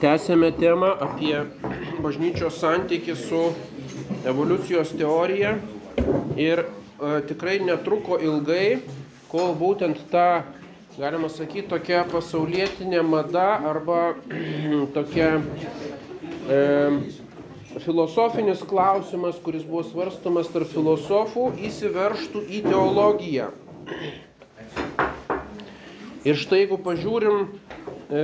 Tęsėme temą apie bažnyčios santykį su evoliucijos teorija ir e, tikrai netruko ilgai, kol būtent ta, galima sakyti, tokia pasaulietinė mada arba tokia e, filosofinis klausimas, kuris buvo svarstomas tarp filosofų, įsiverštų į teologiją. Ir štai jeigu pažiūrim e,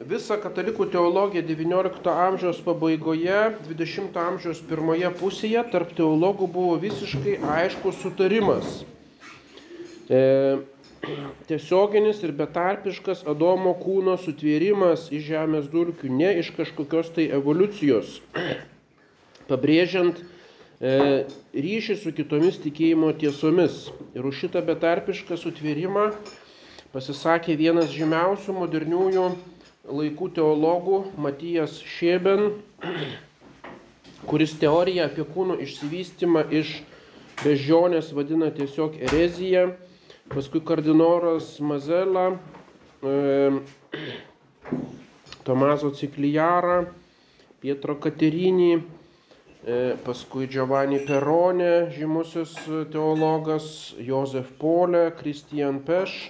visą katalikų teologiją XIX amžiaus pabaigoje, XX amžiaus pirmoje pusėje tarp teologų buvo visiškai aiškus sutarimas. E, tiesioginis ir betarpiškas Adomo kūno sutvėrimas iš žemės dulkių, ne iš kažkokios tai evoliucijos, pabrėžiant e, ryšį su kitomis tikėjimo tiesomis. Ir už šitą betarpišką sutvėrimą pasisakė vienas žymiausių moderniųjų laikų teologų Matijas Šėben, kuris teoriją apie kūno išsivystymą iš bežionės vadina tiesiog erezija, paskui kardinoras Mazela, e, Tomazo Ciklijara, Pietro Katerinį, e, paskui Giovanni Peronė, žymusis teologas, Josef Polė, Kristijan Peš,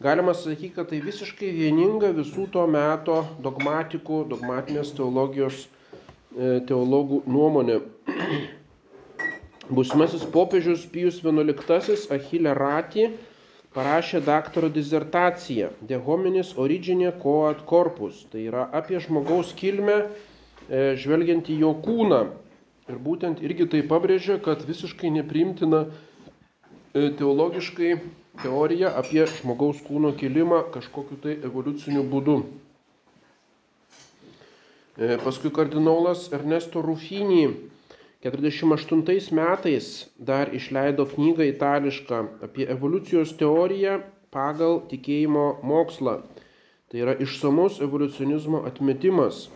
Galima sakyti, kad tai visiškai vieninga visų to meto dogmatikų, dogmatinės teologijos e, teologų nuomonė. Būsimasis popiežius Pijus XI Achille Rati parašė daktaro disertaciją De hominis origine coat corpus, tai yra apie žmogaus kilmę e, žvelgiant į jo kūną. Ir būtent irgi tai pabrėžia, kad visiškai neprimtina e, teologiškai teorija apie žmogaus kūno kilimą kažkokiu tai evoliuciniu būdu. E, paskui kardinolas Ernesto Rufinį 48 metais dar išleido knygą itališką apie evoliucijos teoriją pagal tikėjimo mokslą. Tai yra išsamus evoliucionizmo atmetimas.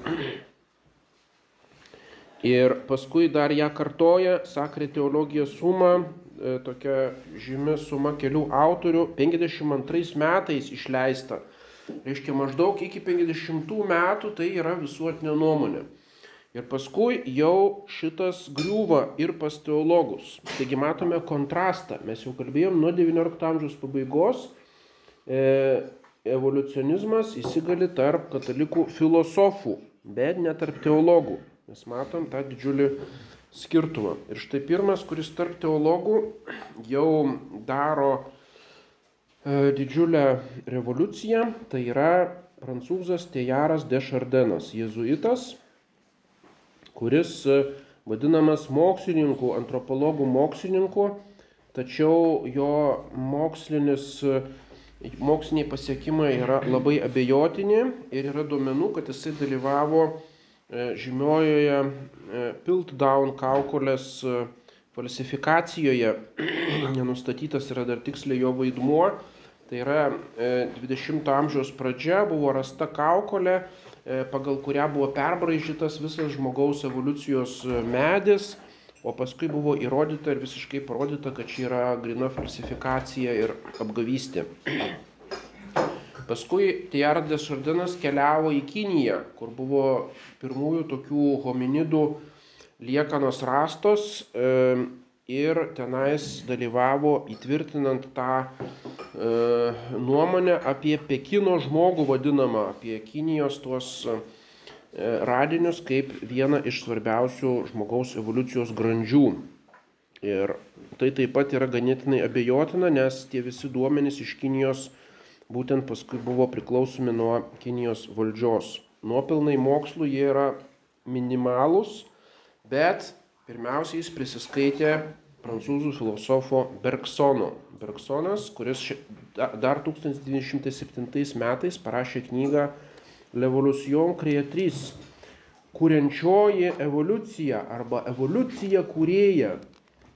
Ir paskui dar ją kartoja Sakrė teologija suma, tokia žymi suma kelių autorių 52 metais išleista. Reiškia maždaug iki 50 metų tai yra visuotinė nuomonė. Ir paskui jau šitas griūva ir pas teologus. Taigi matome kontrastą. Mes jau kalbėjom nuo XIX amžiaus pabaigos. E, evoliucionizmas įsigali tarp katalikų filosofų, bet ne tarp teologų. Mes matom tą didžiulį skirtumą. Ir štai pirmas, kuris tarp teologų jau daro e, didžiulę revoliuciją, tai yra prancūzas Tejaras de Šardenas, jėzuitas, kuris e, vadinamas mokslininku, antropologų mokslininku, tačiau jo mokslinis, e, moksliniai pasiekimai yra labai abejotini ir yra duomenų, kad jisai dalyvavo žymiojoje e, Piltdown kaukolės e, falsifikacijoje nenustatytas yra dar tiksliai jo vaidmuo. Tai yra 20-ojo amžiaus pradžia buvo rasta kaukolė, pagal kurią buvo perbraižytas visas žmogaus evoliucijos medis, o paskui buvo įrodyta ir visiškai parodyta, kad čia yra grina falsifikacija ir apgavystė. Paskui Tijardas Šardinas keliavo į Kiniją, kur buvo pirmųjų tokių hominidų liekanos rastos ir tenais dalyvavo įtvirtinant tą nuomonę apie Pekino žmogų vadinamą, apie Kinijos tuos radinius kaip vieną iš svarbiausių žmogaus evoliucijos grandžių. Ir tai taip pat yra ganėtinai abejotina, nes tie visi duomenys iš Kinijos būtent paskui buvo priklausomi nuo Kinijos valdžios. Nuopilnai mokslų jie yra minimalūs, bet pirmiausia jis prisiskaitė prancūzų filosofo Bergsono. Bergsonas, kuris dar 1907 metais parašė knygą L'Evolution Creatrice, kuriančioji evoliucija arba evoliucija kūrėja.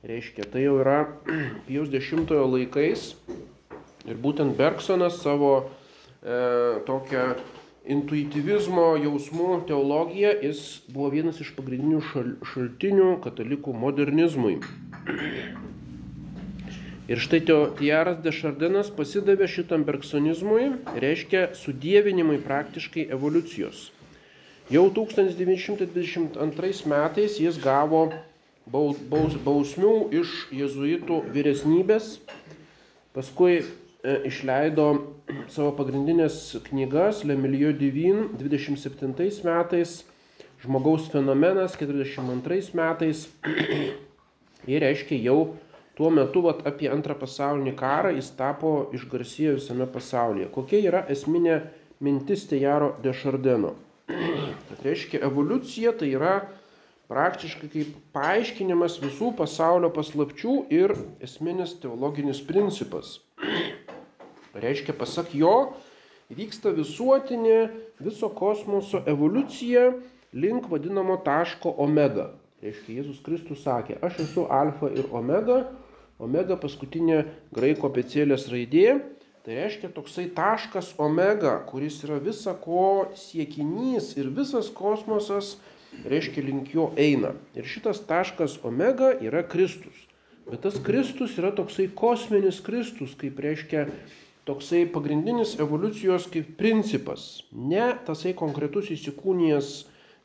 Reiškia, tai jau yra Pijaus X laikais Ir būtent Bergsonas savo e, tokią intuitivizmo jausmų teologiją, jis buvo vienas iš pagrindinių šal, šaltinių katalikų modernizmui. Ir štai Tiaras de Šardinas pasidavė šitam bergsonizmui, reiškia sudėvinimui praktiškai evoliucijos. Jau 1922 metais jis gavo bausmių iš jezuitų vyresnybės, paskui išleido savo pagrindinės knygas Le Milieu Divin 27 metais, Žmogaus fenomenas 42 metais ir reiškia jau tuo metu vat, apie antrą pasaulinį karą jis tapo išgarsėjo visame pasaulyje. Kokia yra esminė mintis Tejaro de Šardeno? Tai reiškia, evoliucija tai yra praktiškai kaip paaiškinimas visų pasaulio paslapčių ir esminis teologinis principas. Reiškia, pasak jo, vyksta visuotinė viso kosmoso evoliucija link vadinamo taško omega. Reiškia, Jėzus Kristus sakė, aš esu alfa ir omega, omega paskutinė graiko pecėlės raidė, tai reiškia toksai taškas omega, kuris yra visa ko siekinys ir visas kosmosas, reiškia link jo eina. Ir šitas taškas omega yra Kristus. Bet tas Kristus yra toksai kosminis Kristus, kaip reiškia toksai pagrindinis evoliucijos kaip principas. Ne tasai konkretus įsikūnijas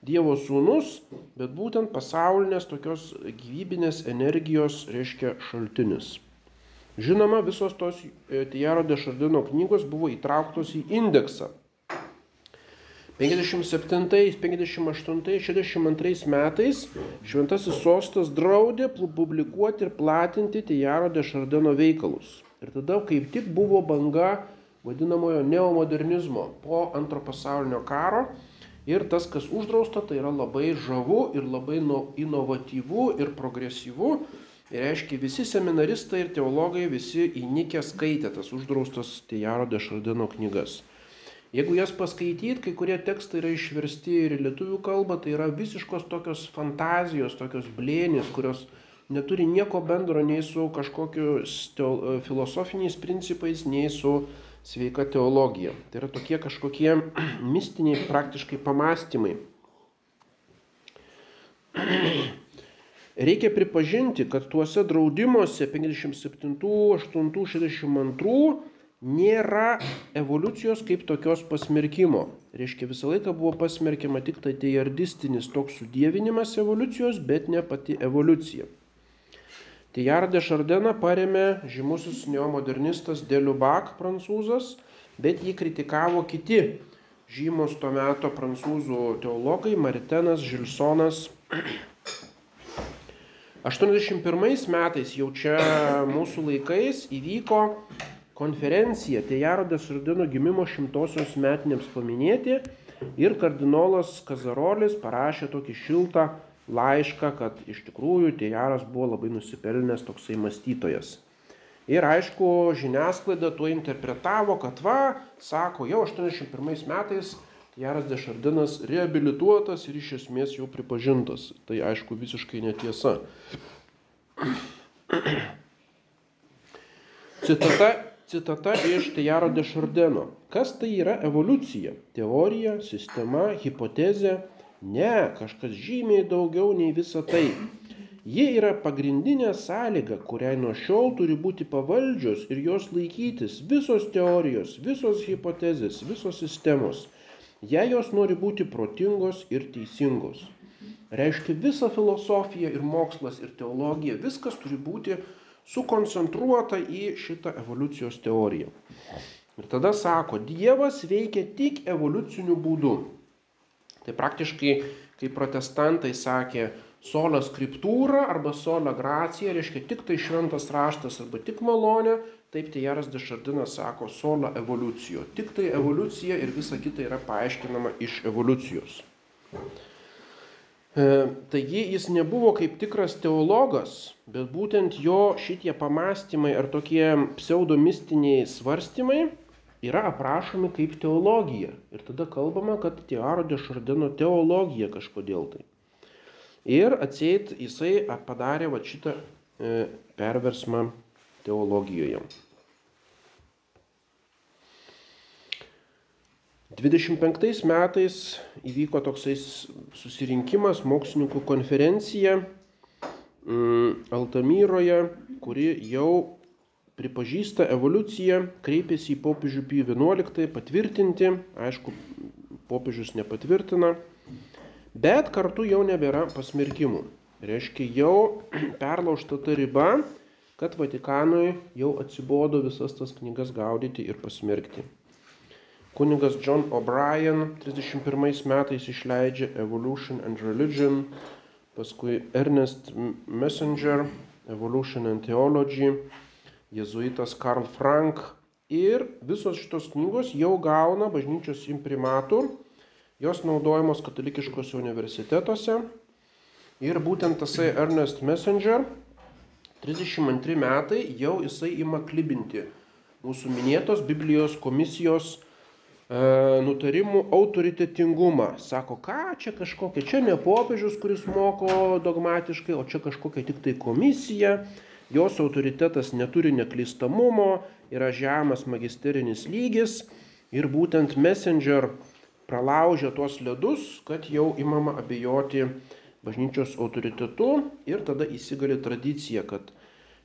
Dievo sūnus, bet būtent pasaulinės tokios gyvybinės energijos reiškia šaltinis. Žinoma, visos tos e, Tijaro de Šardino knygos buvo įtrauktos į indeksą. 57, 58, 62 metais Šventasis sostas draudė publikuoti ir platinti Tijaro de Šardino veikalus. Ir tada kaip tik buvo banga vadinamojo neomodernizmo po antro pasaulinio karo Ir tas, kas uždrausta, tai yra labai žavu ir labai inovatyvu ir progresyvu. Ir reiškia, visi seminaristai ir teologai, visi įnikę skaitė tas uždraustas Tejaro de Šardino knygas. Jeigu jas paskaityt, kai kurie tekstai yra išversti ir į lietuvių kalbą, tai yra visiškos tokios fantazijos, tokios blėnės, kurios neturi nieko bendro nei su kažkokiu filosofiniais principais, nei su sveika teologija. Tai yra tokie kažkokie mistiniai praktiškai pamastymai. Reikia pripažinti, kad tuose draudimuose 57, 8, 62 nėra evoliucijos kaip tokios pasmerkimo. Reiškia, visą laiką buvo pasmerkiama tik tai teiardistinis toks sudėvinimas evoliucijos, bet ne pati evoliucija. Tijard de Šardeną paremė žymusis neomodernistas Deliubak prancūzas, bet jį kritikavo kiti žymus to meto prancūzų teologai Maritenas, Žilsonas. 81 metais jau čia mūsų laikais įvyko konferencija Tejaro de Sardino gimimo šimtosios metinėms paminėti ir kardinolas Kazarolis parašė tokį šiltą laišką, kad iš tikrųjų Tejaras buvo labai nusipelnęs toksai mąstytojas. Ir aišku, žiniasklaida tuo interpretavo, kad va, sako, jau 81 metais Jaras Dešardinas reabilituotas ir iš esmės jau pripažintas. Tai aišku visiškai netiesa. Citata, citata iš Tejaro Dešardeno. Kas tai yra evoliucija? Teorija, sistema, hipotezė Ne, kažkas žymiai daugiau nei visa tai. Ji yra pagrindinė sąlyga, kuriai nuo šiol turi būti pavaldžios ir jos laikytis visos teorijos, visos hipotezės, visos sistemos, jei jos nori būti protingos ir teisingos. Reiškia, visa filosofija ir mokslas ir teologija, viskas turi būti sukoncentruota į šitą evoliucijos teoriją. Ir tada sako, Dievas veikia tik evoliuciniu būdu. Tai praktiškai, kai protestantai sakė sola scriptūra arba sola gracija, reiškia tik tai šventas raštas arba tik malonė, taip Tejaras Dešardinas sako sola evoliucijo. Tik tai evoliucija ir visa kita yra paaiškinama iš evoliucijos. E, taigi jis nebuvo kaip tikras teologas, bet būtent jo šitie pamastymai ar tokie pseudomistiniai svarstymai yra aprašomi kaip teologija. Ir tada kalbama, kad Tiaro de Šardino teologija kažkodėl tai. Ir atseit jisai padarė va šitą e, perversmą teologijoje. 25 metais įvyko toksai susirinkimas, mokslininkų konferencija mm, Altamyroje, kuri jau pripažįsta evoliuciją, kreipėsi į popiežių Pijų XI patvirtinti, aišku, popiežius nepatvirtina, bet kartu jau nebėra pasmerkimų. Reiškia, jau perlaužta ta riba, kad Vatikanui jau atsibodo visas tas knygas gaudyti ir pasmerkti. Kunigas John O'Brien 31 metais išleidžia Evolution and Religion, paskui Ernest Messenger Evolution and Theology, jezuitas Karl Frank. Ir visos šitos knygos jau gauna bažnyčios imprimatų, jos naudojamos katalikiškose universitetuose. Ir būtent tasai Ernest Messenger 32 metai jau jisai ima klibinti mūsų minėtos Biblijos komisijos e, nutarimų autoritetingumą. Sako, ką čia kažkokia, čia ne popiežius, kuris moko dogmatiškai, o čia kažkokia tik tai komisija, jos autoritetas neturi neklystamumo, yra žemas magisterinis lygis ir būtent Messenger pralaužia tuos ledus, kad jau imama abejoti bažnyčios autoritetu ir tada įsigali tradicija, kad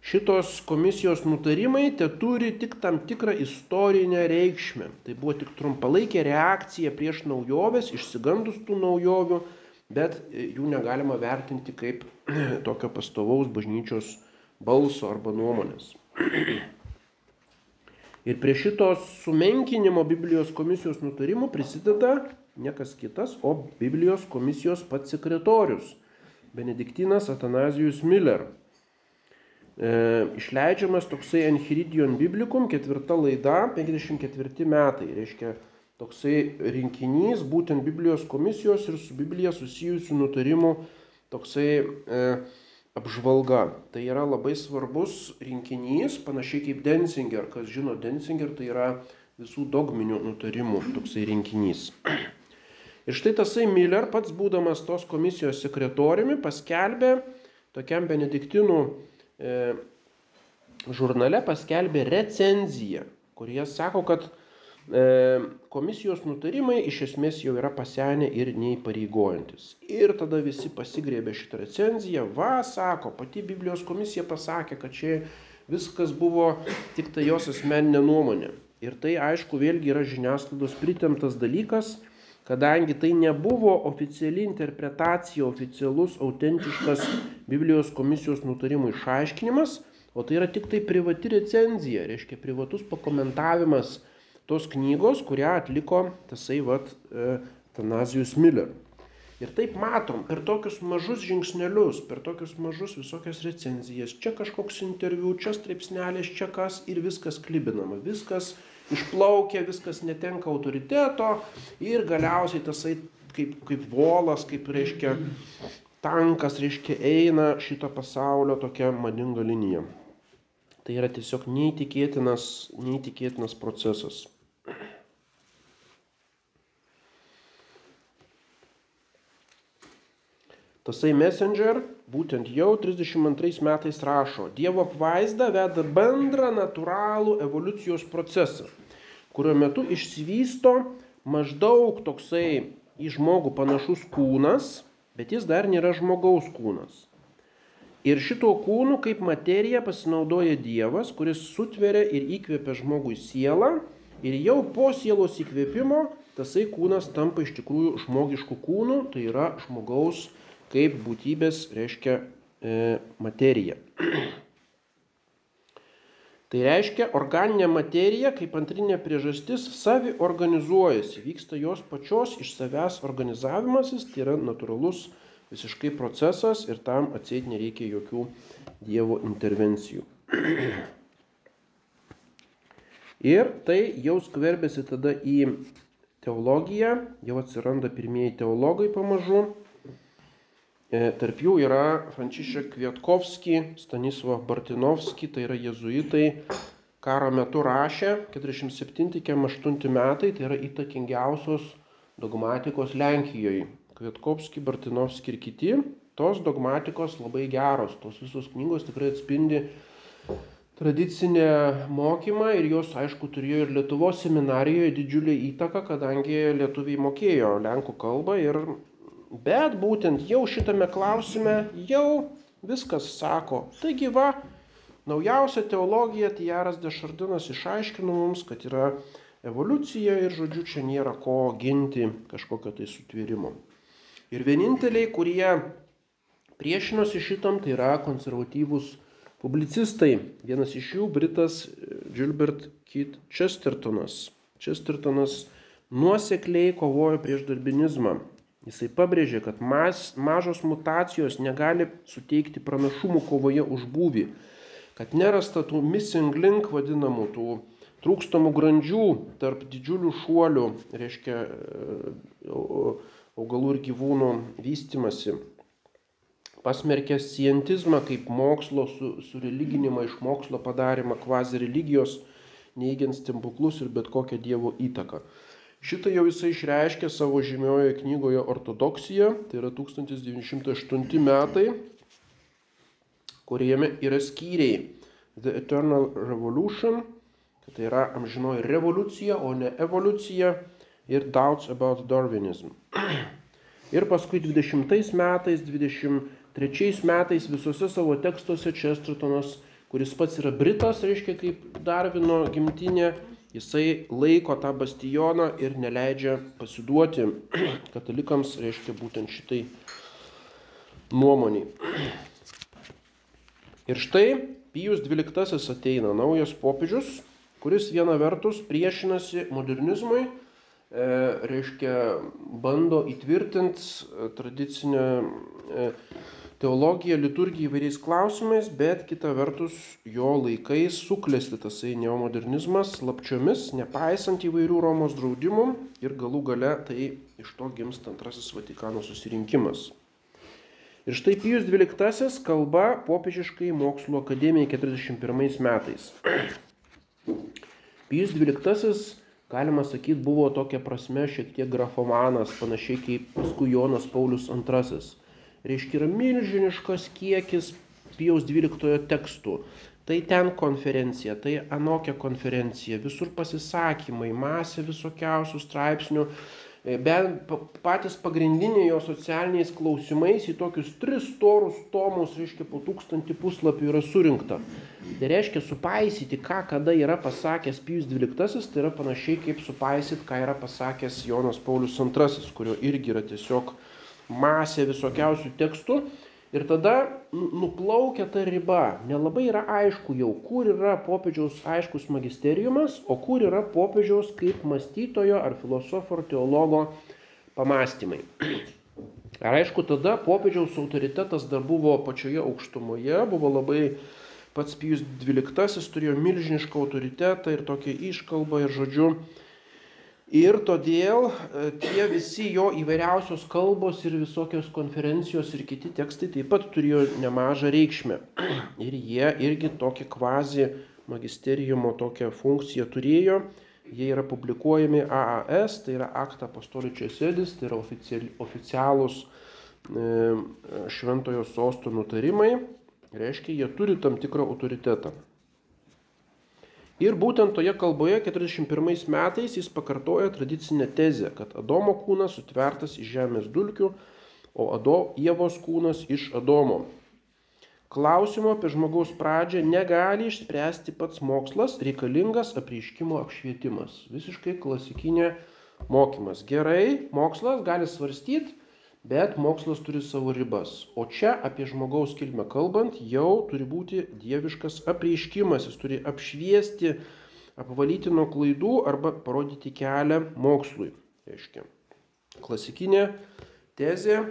šitos komisijos nutarimai te turi tik tam tikrą istorinę reikšmę. Tai buvo tik trumpalaikė reakcija prieš naujoves, išsigandus tų naujovių, bet jų negalima vertinti kaip tokio pastovaus bažnyčios balso arba nuomonės. Ir prie šitos sumenkinimo Biblijos komisijos nutarimų prisideda niekas kitas, o Biblijos komisijos pats sekretorius Benediktinas Atanazijus Miller. E, išleidžiamas toksai Enchiridion Biblicum, ketvirta laida, 54 metai. Reiškia, toksai rinkinys būtent Biblijos komisijos ir su Biblija susijusių nutarimų toksai e, apžvalga. Tai yra labai svarbus rinkinys, panašiai kaip Denzinger. Kas žino Denzinger, tai yra visų dogminių nutarimų toksai rinkinys. Ir štai tasai Miller, pats būdamas tos komisijos sekretoriumi, paskelbė tokiam benediktinų e, žurnale, paskelbė recenziją, kurie sako, kad komisijos nutarimai iš esmės jau yra pasenę ir neįpareigojantis. Ir tada visi pasigrėbė šitą recenziją, va, sako, pati Biblijos komisija pasakė, kad čia viskas buvo tik tai jos asmeninė nuomonė. Ir tai aišku vėlgi yra žiniasklaidos pritemtas dalykas, kadangi tai nebuvo oficiali interpretacija, oficialus, autentiškas Biblijos komisijos nutarimų išaiškinimas, o tai yra tik tai privati recenzija, reiškia privatus pakomentavimas tos knygos, kurią atliko tasai vat e, Tanazijus Miller. Ir taip matom, per tokius mažus žingsnelius, per tokius mažus visokias recenzijas, čia kažkoks interviu, čia straipsnelis, čia kas ir viskas klibinama, viskas išplaukia, viskas netenka autoriteto ir galiausiai tasai kaip, kaip volas, kaip reiškia tankas, reiškia eina šito pasaulio tokia madinga linija. Tai yra tiesiog neįtikėtinas, neįtikėtinas procesas. Tasai Messenger būtent jau 32 metais rašo, Dievo apvaizda veda bendrą natūralų evoliucijos procesą, kurio metu išsivysto maždaug toksai į žmogų panašus kūnas, bet jis dar nėra žmogaus kūnas. Ir šito kūnu kaip materija pasinaudoja Dievas, kuris sutveria ir įkvepia žmogui sielą ir jau po sielos įkvėpimo tasai kūnas tampa iš tikrųjų žmogiškų kūnų, tai yra žmogaus kūnas kaip būtybės reiškia e, materija. Tai reiškia, organinė materija kaip antrinė priežastis savi organizuojasi, vyksta jos pačios iš savęs organizavimasis, tai yra natūralus visiškai procesas ir tam atsėti nereikia jokių Dievo intervencijų. Ir tai jau skverbėsi tada į teologiją, jau atsiranda pirmieji teologai pamažu, tarp jų yra Frančišek Kvietkovski, Stanisław Bartinovski, tai yra jezuitai, karo metu rašė 47-8 metai, tai yra įtakingiausios dogmatikos Lenkijoje. Kvietkovski, Bartinovski ir kiti, tos dogmatikos labai geros, tos visos knygos tikrai atspindi tradicinę mokymą ir jos, aišku, turėjo ir Lietuvos seminarijoje didžiulį įtaką, kadangi lietuviai mokėjo lenkų kalbą ir Bet būtent jau šitame klausime jau viskas sako. Taigi va, Naujausia teologija Tijaras Dešardinas išaiškino mums, kad yra evoliucija ir, žodžiu, čia nėra ko ginti kažkokio tai sutvėrimo. Ir vieninteliai, kurie priešinosi šitam, tai yra konservatyvūs publicistai. Vienas iš jų Britas Gilbert Keith Chestertonas. Chestertonas nuosekliai kovojo prieš darbinizmą. Jisai pabrėžė, kad mas, mažos mutacijos negali suteikti pranašumų kovoje už būvį, kad nerasta tų missing link vadinamų, tų trūkstamų grandžių tarp didžiulių šuolių, reiškia augalų ir gyvūnų vystimasi. Pasmerkė scientizmą kaip mokslo su, su iš mokslo padarimą kvazi religijos, neigiant stebuklus ir bet kokią Dievo įtaką. Šitą jau jisai išreiškė savo žymiojoje knygoje Ortodoksija, tai yra 1908 metai, kuriame yra skyriai The Eternal Revolution, tai yra amžinoji revoliucija, o ne evoliucija, ir Doubts about Darwinism. Ir paskui 20 metais, 23 metais visose savo tekstuose Chestertonas, kuris pats yra Britas, reiškia kaip Darvino gimtinė, jisai laiko tą bastioną ir neleidžia pasiduoti katalikams, reiškia būtent šitai nuomoniai. Ir štai Pijus XII ateina naujas popiežius, kuris viena vertus priešinasi modernizmui, E, reiškia, bando įtvirtinti e, tradicinę e, teologiją, liturgiją įvairiais klausimais, bet kita vertus jo laikais suklesti tasai neomodernizmas lapčiomis, nepaisant įvairių Romos draudimų ir galų gale tai iš to gimsta antrasis Vatikano susirinkimas. Ir štai Pijus XII kalba popiežiškai mokslo akademijai 41 metais. Pijus XII galima sakyt, buvo tokia prasme šiek tiek grafomanas, panašiai kaip paskui Jonas Paulius II. Reiškia, yra milžiniškas kiekis Pijaus 12 tekstų. Tai ten konferencija, tai anokia konferencija, visur pasisakymai, masė visokiausių straipsnių, E, bent patys pagrindiniai jo socialiniais klausimais į tokius tris storus tomus, reiškia, po tūkstantį puslapių yra surinkta. Tai reiškia, supaisyti, ką kada yra pasakęs Pijus XII, tai yra panašiai kaip supaisyti, ką yra pasakęs Jonas Paulius II, kurio irgi yra tiesiog masė visokiausių tekstų Ir tada nu, nuplaukia ta riba. Nelabai yra aišku jau, kur yra popiežiaus aiškus magisteriumas, o kur yra popiežiaus kaip mąstytojo ar filosofo ar teologo pamastymai. Ar aišku, tada popiežiaus autoritetas dar buvo pačioje aukštumoje, buvo labai pats Pijus XII turėjo milžinišką autoritetą ir tokią iškalbą ir žodžiu, Ir todėl e, tie visi jo įvairiausios kalbos ir visokios konferencijos ir kiti tekstai taip pat turėjo nemažą reikšmę. Ir jie irgi tokį kvazi magisteriumo tokią funkciją turėjo. Jie yra publikuojami AAS, tai yra Akta Apostoličiai Sėdis, tai yra oficialūs e, šventojo sosto nutarimai. Reiškia, jie turi tam tikrą autoritetą. Ir būtent toje kalboje 41 metais jis pakartoja tradicinę tezę, kad Adomo kūnas sutvertas iš žemės dulkių, o Ado, Ievos kūnas iš Adomo. Klausimo apie žmogaus pradžią negali išspręsti pats mokslas, reikalingas apreiškimo apšvietimas. Visiškai klasikinė mokymas. Gerai, mokslas gali svarstyti, Bet mokslas turi savo ribas. O čia apie žmogaus kilmę kalbant, jau turi būti dieviškas apreiškimas, jis turi apšviesti, apvalyti nuo klaidų arba parodyti kelią mokslui. Reiškia. Klasikinė tezė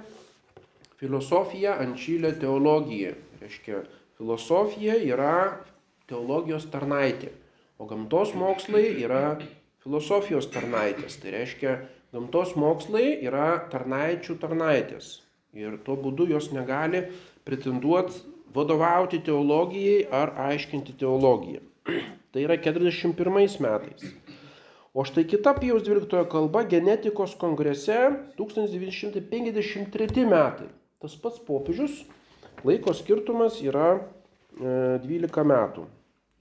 - filosofija ančylė teologija. Reiškia, filosofija yra teologijos tarnaitė, o gamtos mokslai yra filosofijos tarnaitės. Tai reiškia, Gamtos mokslai yra tarnaičių tarnaitės ir tuo būdu jos negali pretenduoti vadovauti teologijai ar aiškinti teologiją. tai yra 41 metais. O štai kita Pijaus 12 kalba genetikos kongrese 1953 metai. Tas pats popiežius, laiko skirtumas yra 12 e, metų.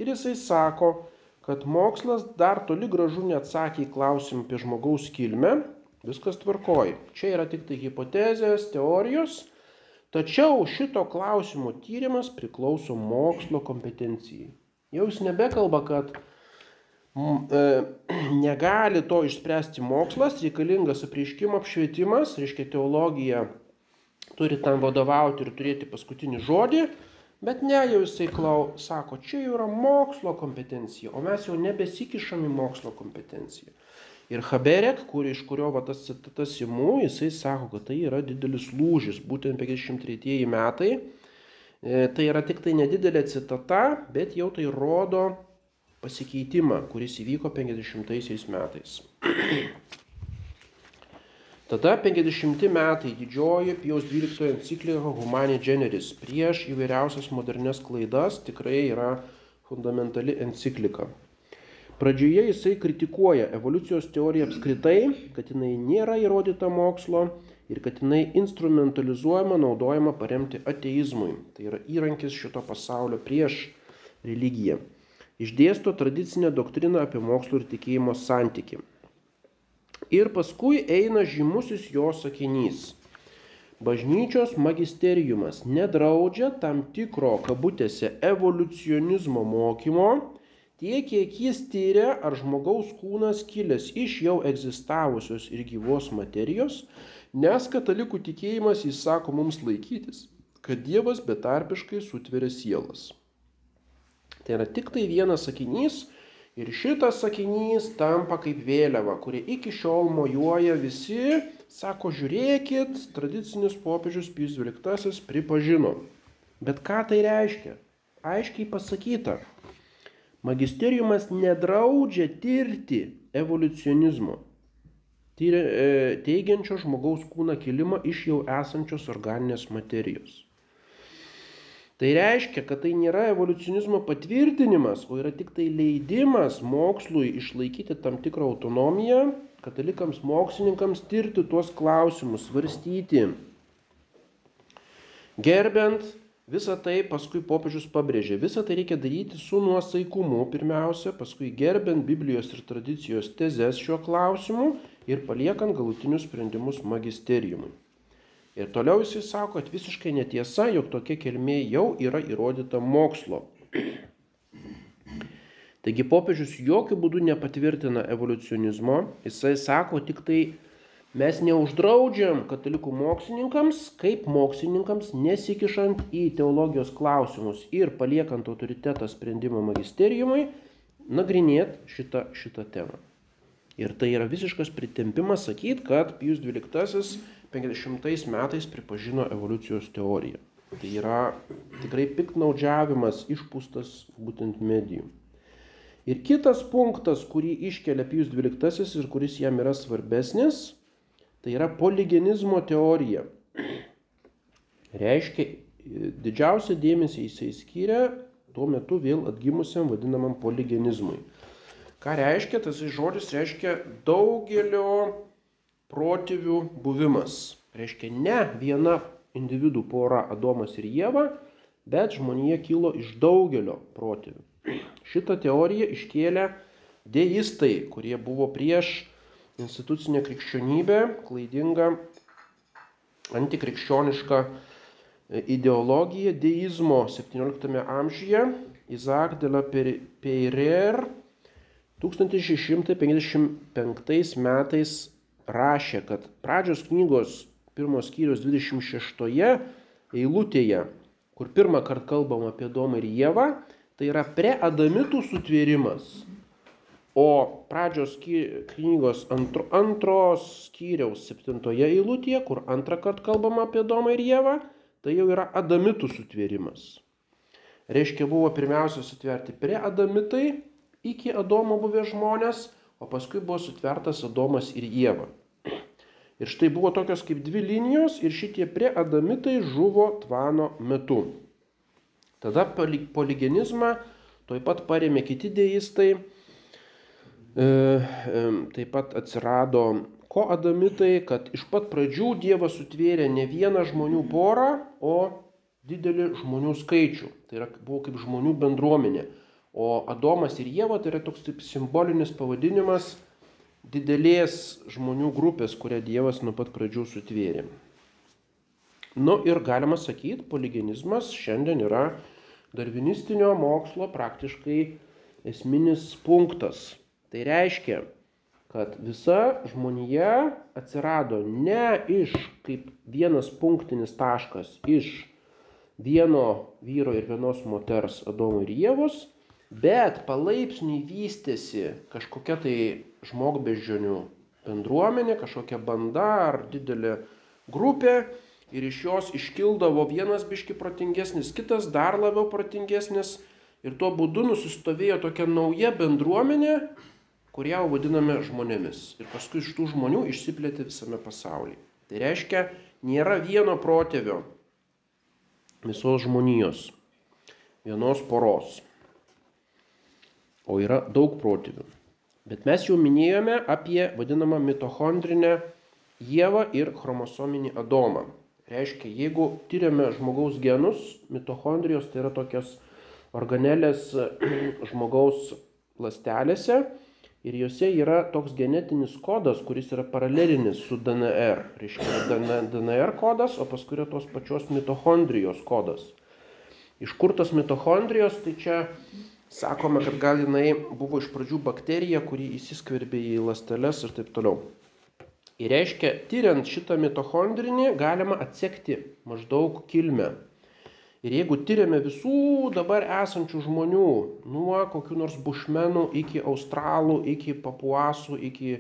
Ir jisai sako, kad mokslas dar toli gražu neatsakė į klausimą apie žmogaus kilmę, viskas tvarkoji. Čia yra tik tai hipotezės, teorijos, Tačiau šito klausimo tyrimas priklauso mokslo kompetencijai. Jau jis nebekalba, kad m, e, negali to išspręsti mokslas, reikalingas apreiškimo apšvietimas, reiškia teologija turi tam vadovauti ir turėti paskutinį žodį, bet ne jau jisai klau, sako, čia jau yra mokslo kompetencija, o mes jau nebesikišam į mokslo kompetenciją. Ir Haberek, kur, iš kurio va, tas citatas įmu, jisai sako, kad tai yra didelis lūžis, būtent 53 metai. E, tai yra tik tai nedidelė citata, bet jau tai rodo pasikeitimą, kuris įvyko 50 metais. Tada 50 metai didžioji Pijaus 12 enciklika Humani Generis prieš įvairiausias modernes klaidas tikrai yra fundamentali enciklika. Pradžioje jisai kritikuoja evoliucijos teoriją apskritai, kad jinai nėra įrodyta mokslo ir kad jinai instrumentalizuojama, naudojama paremti ateizmui. Tai yra įrankis šito pasaulio prieš religiją. Išdėsto tradicinę doktriną apie mokslo ir tikėjimo santyki. Ir paskui eina žymusis jo sakinys. Bažnyčios magisteriumas nedraudžia tam tikro kabutėse evoliucionizmo mokymo, tiek kiek jis tyria, ar žmogaus kūnas kilęs iš jau egzistavusios ir gyvos materijos, nes katalikų tikėjimas įsako mums laikytis, kad Dievas betarpiškai sutveria sielas. Tai yra tik tai vienas sakinys ir šitas sakinys tampa kaip vėliava, kuri iki šiol mojuoja visi, sako, žiūrėkit, tradicinis popiežius Pijus XII pripažino. Bet ką tai reiškia? Aiškiai pasakyta, Magisteriumas nedraudžia tirti evoliucionizmo, e, teigiančio žmogaus kūną kilimą iš jau esančios organinės materijos. Tai reiškia, kad tai nėra evoliucionizmo patvirtinimas, o yra tik tai leidimas mokslui išlaikyti tam tikrą autonomiją, katalikams mokslininkams tirti tuos klausimus, svarstyti, gerbent Visą tai paskui popiežius pabrėžė, visą tai reikia daryti su nuosaikumu pirmiausia, paskui gerbent Biblijos ir tradicijos tezes šiuo klausimu ir paliekant galutinius sprendimus magisteriumui. Ir toliau jisai sako, kad visiškai netiesa, jog tokia kilmė jau yra įrodyta mokslo. Taigi popiežius jokių būdų nepatvirtina evoliucionizmo, jisai sako tik tai Mes neuždraudžiam katalikų mokslininkams, kaip mokslininkams, nesikišant į teologijos klausimus ir paliekant autoritetą sprendimo magisteriumui, nagrinėti šitą, šitą temą. Ir tai yra visiškas pritempimas sakyti, kad Pijus XII 50 metais pripažino evoliucijos teoriją. Tai yra tikrai piktnaudžiavimas išpūstas būtent medijų. Ir kitas punktas, kurį iškelia Pijus XII ir kuris jam yra svarbesnis, Tai yra poligenizmo teorija. Reiškia, didžiausią dėmesį jisai skiria tuo metu vėl atgimusiam vadinamam poligenizmui. Ką reiškia? Tas žodis reiškia daugelio protėvių buvimas. Reiškia ne viena individų pora Adomas ir Jėva, bet žmonija kilo iš daugelio protėvių. Šitą teoriją iškėlė deistai, kurie buvo prieš institucinė krikščionybė, klaidinga antikrikščioniška e, ideologija deizmo 17 amžiuje. Isaac de la Peyrer 1655 metais rašė, kad pradžios knygos pirmos skyrius 26 eilutėje, kur pirmą kartą kalbam apie Domą ir Jėvą, tai yra preadamitų sutvėrimas. O pradžios knygos antro, antros skyriaus septintoje eilutėje, kur antrą kartą kalbama apie Domą ir Jėvą, tai jau yra adamitų sutvėrimas. Reiškia, buvo pirmiausia sutverti prie adamitai, iki Adomo buvę žmonės, o paskui buvo sutvertas Adomas ir Jėva. Ir štai buvo tokios kaip dvi linijos ir šitie prie adamitai žuvo tvano metu. Tada poligenizmą toj pat paremė kiti deistai E, taip pat atsirado ko adamitai, kad iš pat pradžių Dievas sutvėrė ne vieną žmonių porą, o didelį žmonių skaičių. Tai yra, buvo kaip žmonių bendruomenė. O Adomas ir Jėva tai yra toks taip simbolinis pavadinimas didelės žmonių grupės, kurią Dievas nuo pat pradžių sutvėrė. Nu ir galima sakyti, poligenizmas šiandien yra darvinistinio mokslo praktiškai esminis punktas. Tai reiškia, kad visa žmonija atsirado ne iš kaip vienas punktinis taškas iš vieno vyro ir vienos moters Adomo ir Jėvos, bet palaipsniui vystėsi kažkokia tai žmogbeždžionių bendruomenė, kažkokia banda ar didelė grupė ir iš jos iškildavo vienas biški protingesnis, kitas dar labiau protingesnis ir tuo būdu nusistovėjo tokia nauja bendruomenė, kurią vadiname žmonėmis. Ir paskui iš tų žmonių išsiplėtė visame pasaulyje. Tai reiškia, nėra vieno protėvio visos žmonijos, vienos poros, o yra daug protėvių. Bet mes jau minėjome apie vadinamą mitochondrinę Jėvą ir chromosominį Adomą. Reiškia, jeigu tyriame žmogaus genus, mitochondrijos tai yra tokios organelės žmogaus lastelėse ir juose yra toks genetinis kodas, kuris yra paralelinis su DNR. Reiškia, DNR kodas, o paskui yra tos pačios mitochondrijos kodas. Iš kur tos mitochondrijos, tai čia sakome, kad gal jinai buvo iš pradžių bakterija, kuri įsiskverbė į lasteles ir taip toliau. Ir reiškia, tyriant šitą mitochondrinį galima atsekti maždaug kilmę Ir jeigu tyriame visų dabar esančių žmonių, nuo kokių nors bušmenų iki australų, iki papuasų, iki,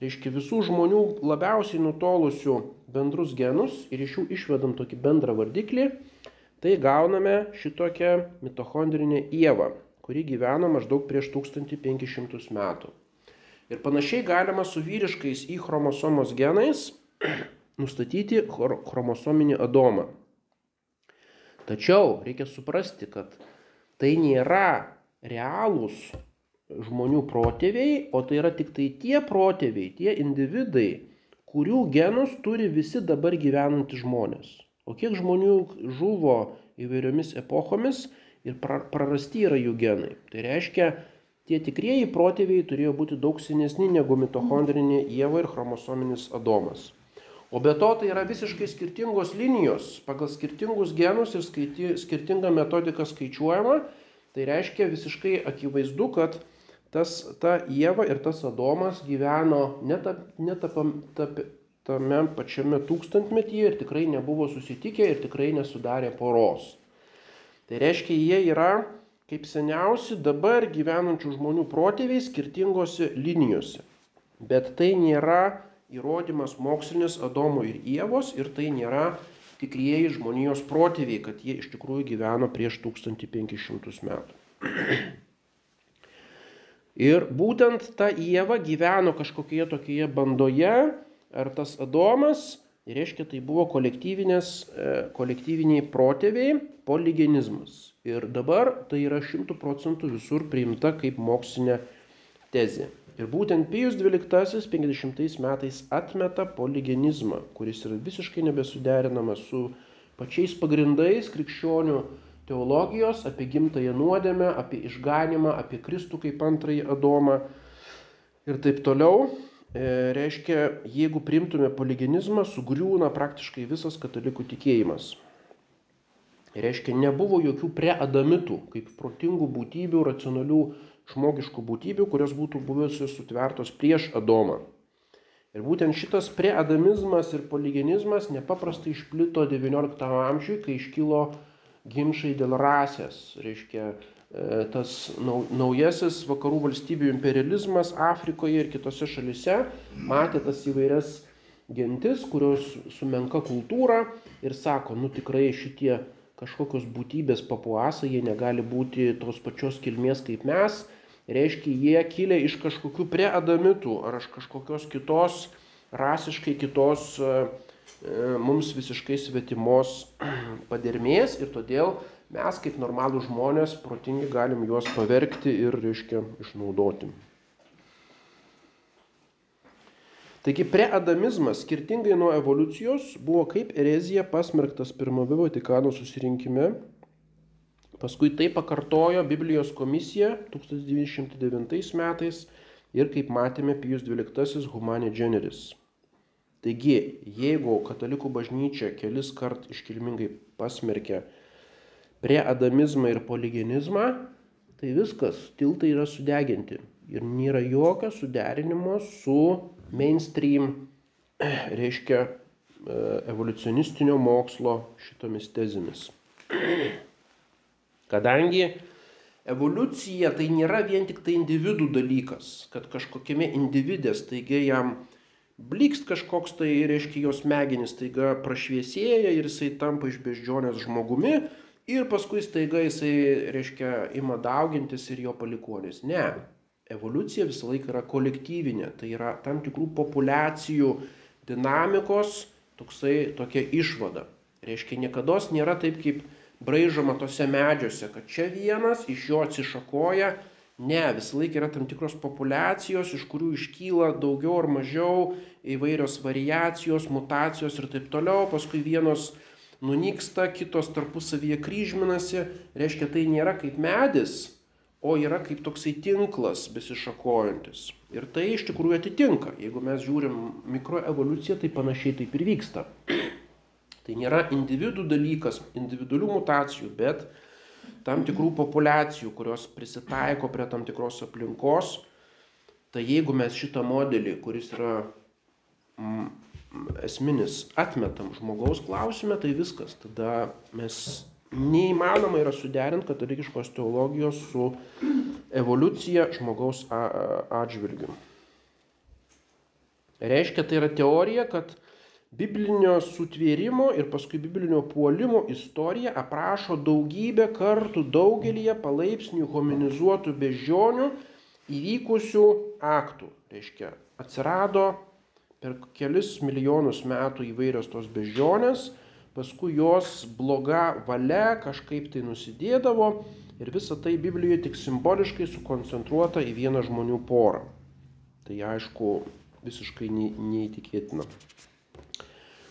reiškia, visų žmonių labiausiai nutolusių bendrus genus ir iš jų išvedam tokį bendrą vardiklį, tai gauname šitokią mitochondrinę Ievą, kuri gyveno maždaug prieš 1500 metų. Ir panašiai galima su vyriškais į chromosomos genais nustatyti chromosominį adomą. Tačiau reikia suprasti, kad tai nėra realūs žmonių protėviai, o tai yra tik tai tie protėviai, tie individai, kurių genus turi visi dabar gyvenantys žmonės. O kiek žmonių žuvo įvairiomis epochomis ir prarasti yra jų genai. Tai reiškia, tie tikrieji protėviai turėjo būti daug senesni negu mitochondrinė Jėva ir chromosominis Adomas. O be to tai yra visiškai skirtingos linijos, pagal skirtingus genus ir skaiti, skirtingą metodiką skaičiuojama. Tai reiškia visiškai akivaizdu, kad tas, ta Jėva ir tas Adomas gyveno ne, ta, ne ta, ta, tame pačiame tūkstantmetyje ir tikrai nebuvo susitikę ir tikrai nesudarė poros. Tai reiškia, jie yra kaip seniausi dabar gyvenančių žmonių protėviai skirtingose linijose. Bet tai nėra įrodymas mokslinis Adomo ir Ievos ir tai nėra tikrieji žmonijos protėviai, kad jie iš tikrųjų gyveno prieš 1500 metų. Ir būtent ta Ieva gyveno kažkokioje tokioje bandoje, ar tas Adomas, reiškia, tai buvo e, kolektyviniai protėviai, poligenizmas. Ir dabar tai yra šimtų procentų visur priimta kaip mokslinė tezė. Ir būtent Pijus XII 50 metais atmeta poligenizmą, kuris yra visiškai nebesuderinamas su pačiais pagrindais krikščionių teologijos apie gimtąją nuodėmę, apie išganimą, apie Kristų kaip antrąjį Adomą ir taip toliau. E, reiškia, jeigu primtume poligenizmą, sugriūna praktiškai visas katalikų tikėjimas. Reiškia, nebuvo jokių preadamitų, kaip protingų būtybių, racionalių žmogiškų būtybių, kurios būtų buvusios sutvertos prieš Adomą. Ir būtent šitas preadamizmas ir poligenizmas nepaprastai išplito XIX amžiui, kai iškilo ginčiai dėl rasės. Reiškia, tas naujasis vakarų valstybių imperializmas Afrikoje ir kitose šalise matė tas įvairias gentis, kurios sumenka kultūrą ir sako, nu tikrai šitie kažkokios būtybės papuasai, jie negali būti tos pačios kilmės kaip mes, reiškia, jie kilę iš kažkokių preadamitų ar iš kažkokios kitos, rasiškai kitos, e, e, mums visiškai svetimos padermės ir todėl mes kaip normalų žmonės protingi galim juos pavergti ir, reiškia, išnaudoti. Taigi preadamizmas, skirtingai nuo evoliucijos, buvo kaip erezija pasmerktas pirmame Vatikano susirinkime. Paskui tai pakartojo Biblijos komisija 1909 metais ir kaip matėme Pijus XII Humane Generis. Taigi, jeigu katalikų bažnyčia kelis kart iškilmingai pasmerkia preadamizmą ir poligenizmą, tai viskas, tiltai yra sudeginti. Ir nėra jokio suderinimo su mainstream, reiškia, e, evoliucionistinio mokslo šitomis tezėmis. Kadangi evoliucija tai nėra vien tik tai individų dalykas, kad kažkokiame individės, taigi jam blikst kažkoks tai, reiškia, jos smegenys taiga prašviesėja ir jisai tampa iš beždžionės žmogumi ir paskui staiga jisai, reiškia, ima daugintis ir jo palikonis. Ne, evoliucija visą laiką yra kolektyvinė, tai yra tam tikrų populiacijų dinamikos toksai, tokia išvada. Reiškia, niekada nėra taip, kaip braižoma tose medžiuose, kad čia vienas iš jo atsišakoja Ne, visą laiką yra tam tikros populiacijos, iš kurių iškyla daugiau ar mažiau įvairios variacijos, mutacijos ir taip toliau, paskui vienos nunyksta, kitos tarpusavyje kryžminasi, reiškia tai nėra kaip medis, o yra kaip toksai tinklas besišakojantis. Ir tai iš tikrųjų atitinka. Jeigu mes žiūrim mikroevoliuciją, tai panašiai taip ir vyksta. Tai nėra individų dalykas, individualių mutacijų, bet tam tikrų populiacijų, kurios prisitaiko prie tam tikros aplinkos, tai jeigu mes šitą modelį, kuris yra mm, esminis, atmetam žmogaus klausime, tai viskas. Tada mes neįmanoma yra suderinti katalikiškos teologijos su evoliucija žmogaus atžvilgiu. Reiškia, tai yra teorija, kad biblinio sutvėrimo ir paskui biblinio puolimo istorija aprašo daugybę kartų daugelįje palaipsniui hominizuotų beždžionių įvykusių aktų. Reiškia, atsirado per kelis milijonus metų įvairios tos beždžionės, paskui jos bloga valia kažkaip tai nusidėdavo ir visa tai Biblijoje tik simboliškai sukoncentruota į vieną žmonių porą. Tai aišku, visiškai neįtikėtina.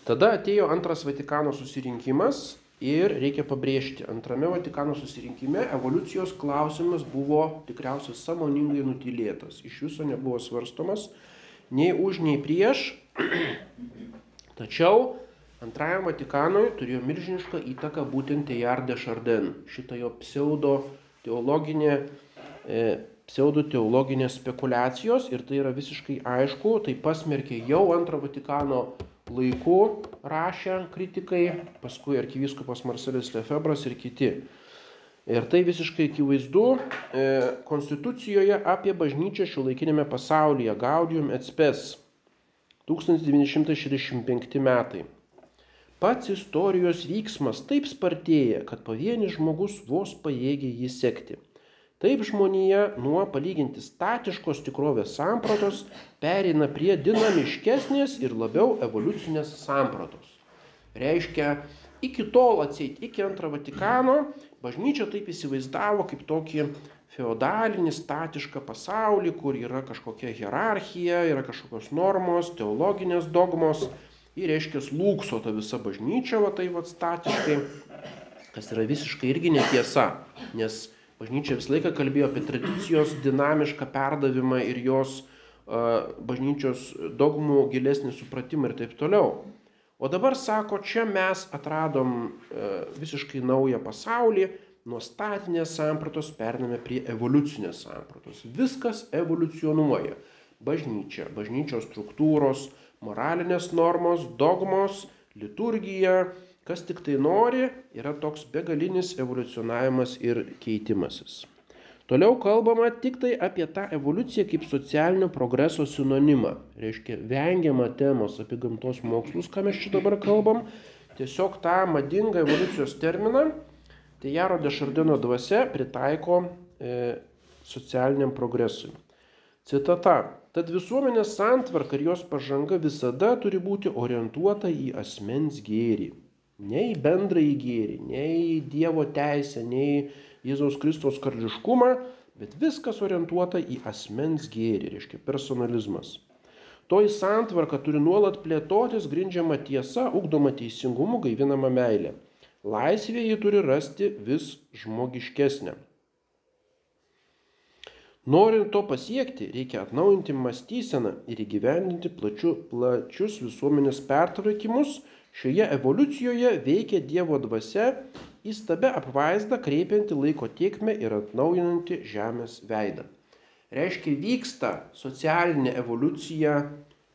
Tada atėjo antras Vatikano susirinkimas ir reikia pabrėžti, antrame Vatikano susirinkime evoliucijos klausimas buvo tikriausiai samoningai nutilėtas. Iš viso nebuvo svarstomas nei už, nei prieš. Tačiau antrajam Vatikanui turėjo milžinišką įtaką būtent Tejar de Chardin, šita jo pseudo teologinė, e, pseudo teologinės spekulacijos ir tai yra visiškai aišku, tai pasmerkė jau antrą Vatikano laiku rašė kritikai, paskui arkivyskupas Marcelis Lefebras ir kiti. Ir tai visiškai akivaizdu e, Konstitucijoje apie bažnyčią šiuolaikinėme pasaulyje Gaudium et Spes 1965 metai. Pats istorijos vyksmas taip spartėja, kad pavienis žmogus vos pajėgia jį sekti. Taip žmonija nuo palyginti statiškos tikrovės sampratos pereina prie dinamiškesnės ir labiau evoliucinės sampratos. Reiškia, iki tol atseit, iki antro Vatikano, bažnyčia taip įsivaizdavo kaip tokį feodalinį statišką pasaulį, kur yra kažkokia hierarchija, yra kažkokios normos, teologinės dogmos. Ir reiškia, lūkso ta visa bažnyčia, va tai va statiškai, kas yra visiškai irgi netiesa, nes Bažnyčia visą laiką kalbėjo apie tradicijos dinamišką perdavimą ir jos bažnyčios dogmų gilesnį supratimą ir taip toliau. O dabar sako, čia mes atradom e, visiškai naują pasaulį, nuo statinės sampratos pername prie evoliucinės sampratos. Viskas evoliucionuoja. Bažnyčia, bažnyčios struktūros, moralinės normos, dogmos, liturgija, kas tik tai nori, yra toks begalinis evoliucionavimas ir keitimasis. Toliau kalbama tik tai apie tą evoliuciją kaip socialinio progreso sinonimą. Reiškia, vengiama temos apie gamtos mokslus, ką mes čia dabar kalbam. Tiesiog tą madingą evoliucijos terminą, tai Jaro Dešardino dvasia pritaiko e, socialiniam progresui. Citata. Tad visuomenės santvarka ir jos pažanga visada turi būti orientuota į asmens gėrį nei bendrąjį gėrį, nei Dievo teisę, nei Jėzaus Kristos karališkumą, bet viskas orientuota į asmens gėrį, reiškia personalizmas. Toji santvarka turi nuolat plėtotis grindžiama tiesa, ugdoma teisingumu, gaivinama meilė. Laisvė ji turi rasti vis žmogiškesnę. Norint to pasiekti, reikia atnaujinti mąstyseną ir įgyvendinti plačiu, plačius visuomenės pertvarkymus. Šioje evoliucijoje veikia Dievo dvasia, įstabia apvaizda kreipianti laiko tiekmę ir atnaujinanti žemės veidą. Reiškia, vyksta socialinė evoliucija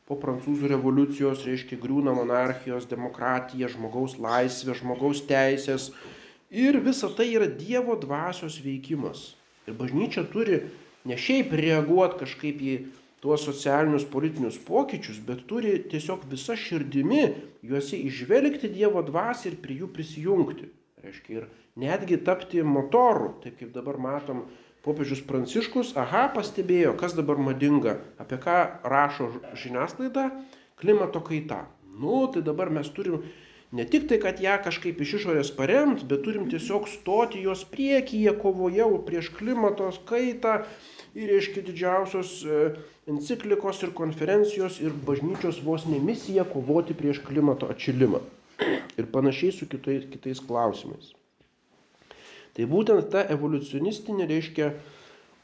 po prancūzų revoliucijos, reiškia, griūna monarchijos, demokratija, žmogaus laisvė, žmogaus teisės. Ir visa tai yra Dievo dvasios veikimas. Ir bažnyčia turi ne šiaip reaguoti kažkaip į tuos socialinius politinius pokyčius, bet turi tiesiog visa širdimi juose išvelgti Dievo dvasį ir prie jų prisijungti. Reiškia, ir netgi tapti motoru, taip kaip dabar matom, popiežius Pranciškus, aha, pastebėjo, kas dabar madinga, apie ką rašo žiniasklaida, klimato kaita. Nu, tai dabar mes turim ne tik tai, kad ją kažkaip iš išorės paremt, bet turim tiesiog stoti jos priekyje kovoje prieš klimatos kaitą ir reiškia didžiausios e, enciklikos ir konferencijos ir bažnyčios vos ne misija kovoti prieš klimato atšilimą. Ir panašiai su kitais, kitais klausimais. Tai būtent ta evoliucionistinė reiškia,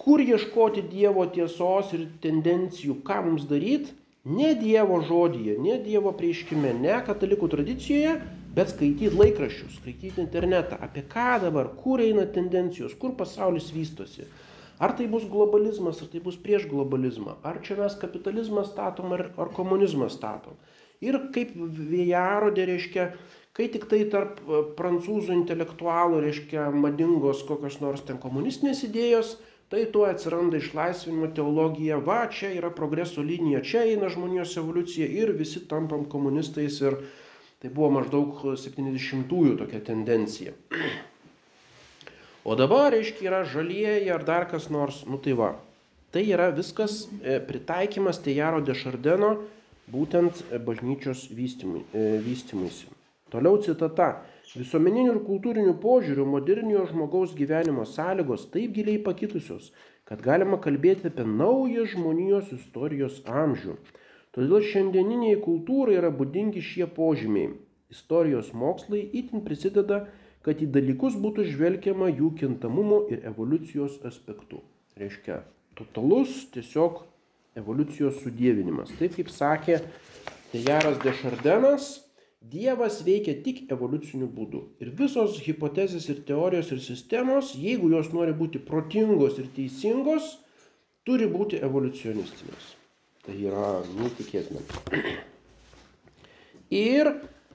kur ieškoti Dievo tiesos ir tendencijų, ką mums daryti, ne Dievo žodyje, ne Dievo prieškime, ne katalikų tradicijoje, bet skaityti laikraščius, skaityti internetą, apie ką dabar, kur eina tendencijos, kur pasaulis vystosi. Ar tai bus globalizmas, ar tai bus prieš globalizmą, ar čia mes kapitalizmą statom, ar, ar komunizmą statom. Ir kaip vėjarodė, reiškia, kai tik tai tarp e, prancūzų intelektualų, reiškia, madingos kokios nors ten komunistinės idėjos, tai tuo atsiranda išlaisvinimo teologija, va, čia yra progreso linija, čia eina žmonijos evoliucija ir visi tampam komunistais ir tai buvo maždaug 70-ųjų tokia tendencija. O dabar, reiškia, yra žalieji ar dar kas nors, nu tai va. Tai yra viskas e, pritaikymas Tejaro Dešardeno būtent bažnyčios vystymuisi. Toliau citata. Visuomeninių ir kultūrinių požiūrių moderniojo žmogaus gyvenimo sąlygos taip giliai pakitusios, kad galima kalbėti apie naują žmonijos istorijos amžių. Todėl šiandieniniai kultūrai yra būdingi šie požymiai. Istorijos mokslai itin prisideda, kad į dalykus būtų žvelgiama jų kintamumo ir evoliucijos aspektu. Reiškia, totalus tiesiog evoliucijos sudėvinimas. Taip kaip sakė Tejaras Dešardenas, Dievas veikia tik evoliuciniu būdu. Ir visos hipotezės ir teorijos ir sistemos, jeigu jos nori būti protingos ir teisingos, turi būti evoliucionistinės. Tai yra neįtikėtina. Ir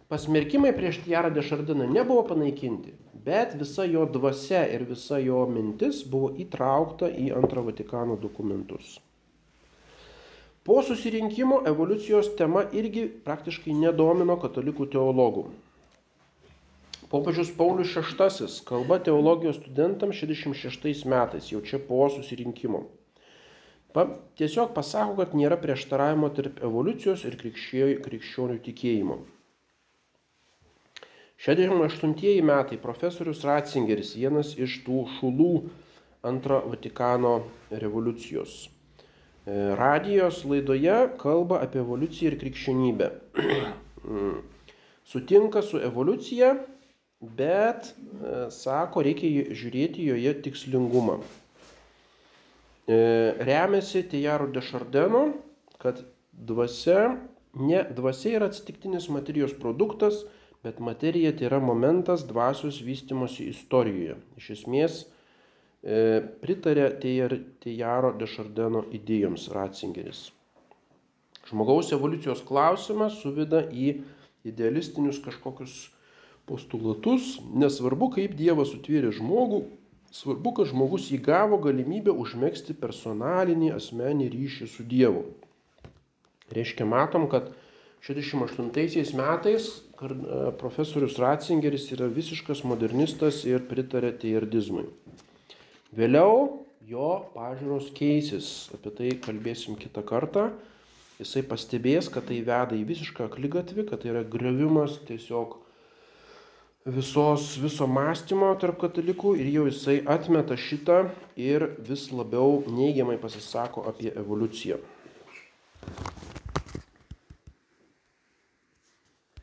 pasmerkimai prieš Tijarą Dešardiną nebuvo panaikinti, bet visa jo dvasia ir visa jo mintis buvo įtraukta į antrą Vatikano dokumentus. Po susirinkimo evoliucijos tema irgi praktiškai nedomino katalikų teologų. Popiežius Paulius VI kalba teologijos studentams 66 metais, jau čia po susirinkimo. Pa, tiesiog pasako, kad nėra prieštaravimo tarp evoliucijos ir krikščionių tikėjimo. 68 metai profesorius Ratzingeris, vienas iš tų šulų antro Vatikano revoliucijos radijos laidoje kalba apie evoliuciją ir krikščionybę. Sutinka su evoliucija, bet e, sako, reikia žiūrėti joje tikslingumą. E, remiasi Tejaro de Šardeno, kad dvasia, ne, dvasia yra atsitiktinis materijos produktas, bet materija tai yra momentas dvasios vystimosi istorijoje. Iš esmės, E, pritarė Tejaro Dešardeno idėjoms Ratzingeris. Žmogaus evoliucijos klausimas suveda į idealistinius kažkokius postulatus, nesvarbu, kaip Dievas sutvėrė žmogų, svarbu, kad žmogus įgavo galimybę užmėgsti personalinį asmenį ryšį su Dievu. Reiškia, matom, kad 68 metais e, profesorius Ratzingeris yra visiškas modernistas ir pritarė tejardizmui. Vėliau jo pažiūros keisis, apie tai kalbėsim kitą kartą. Jisai pastebės, kad tai veda į visišką aklygatvį, kad tai yra grevimas tiesiog visos, viso mąstymo tarp katalikų ir jau jisai atmeta šitą ir vis labiau neigiamai pasisako apie evoliuciją.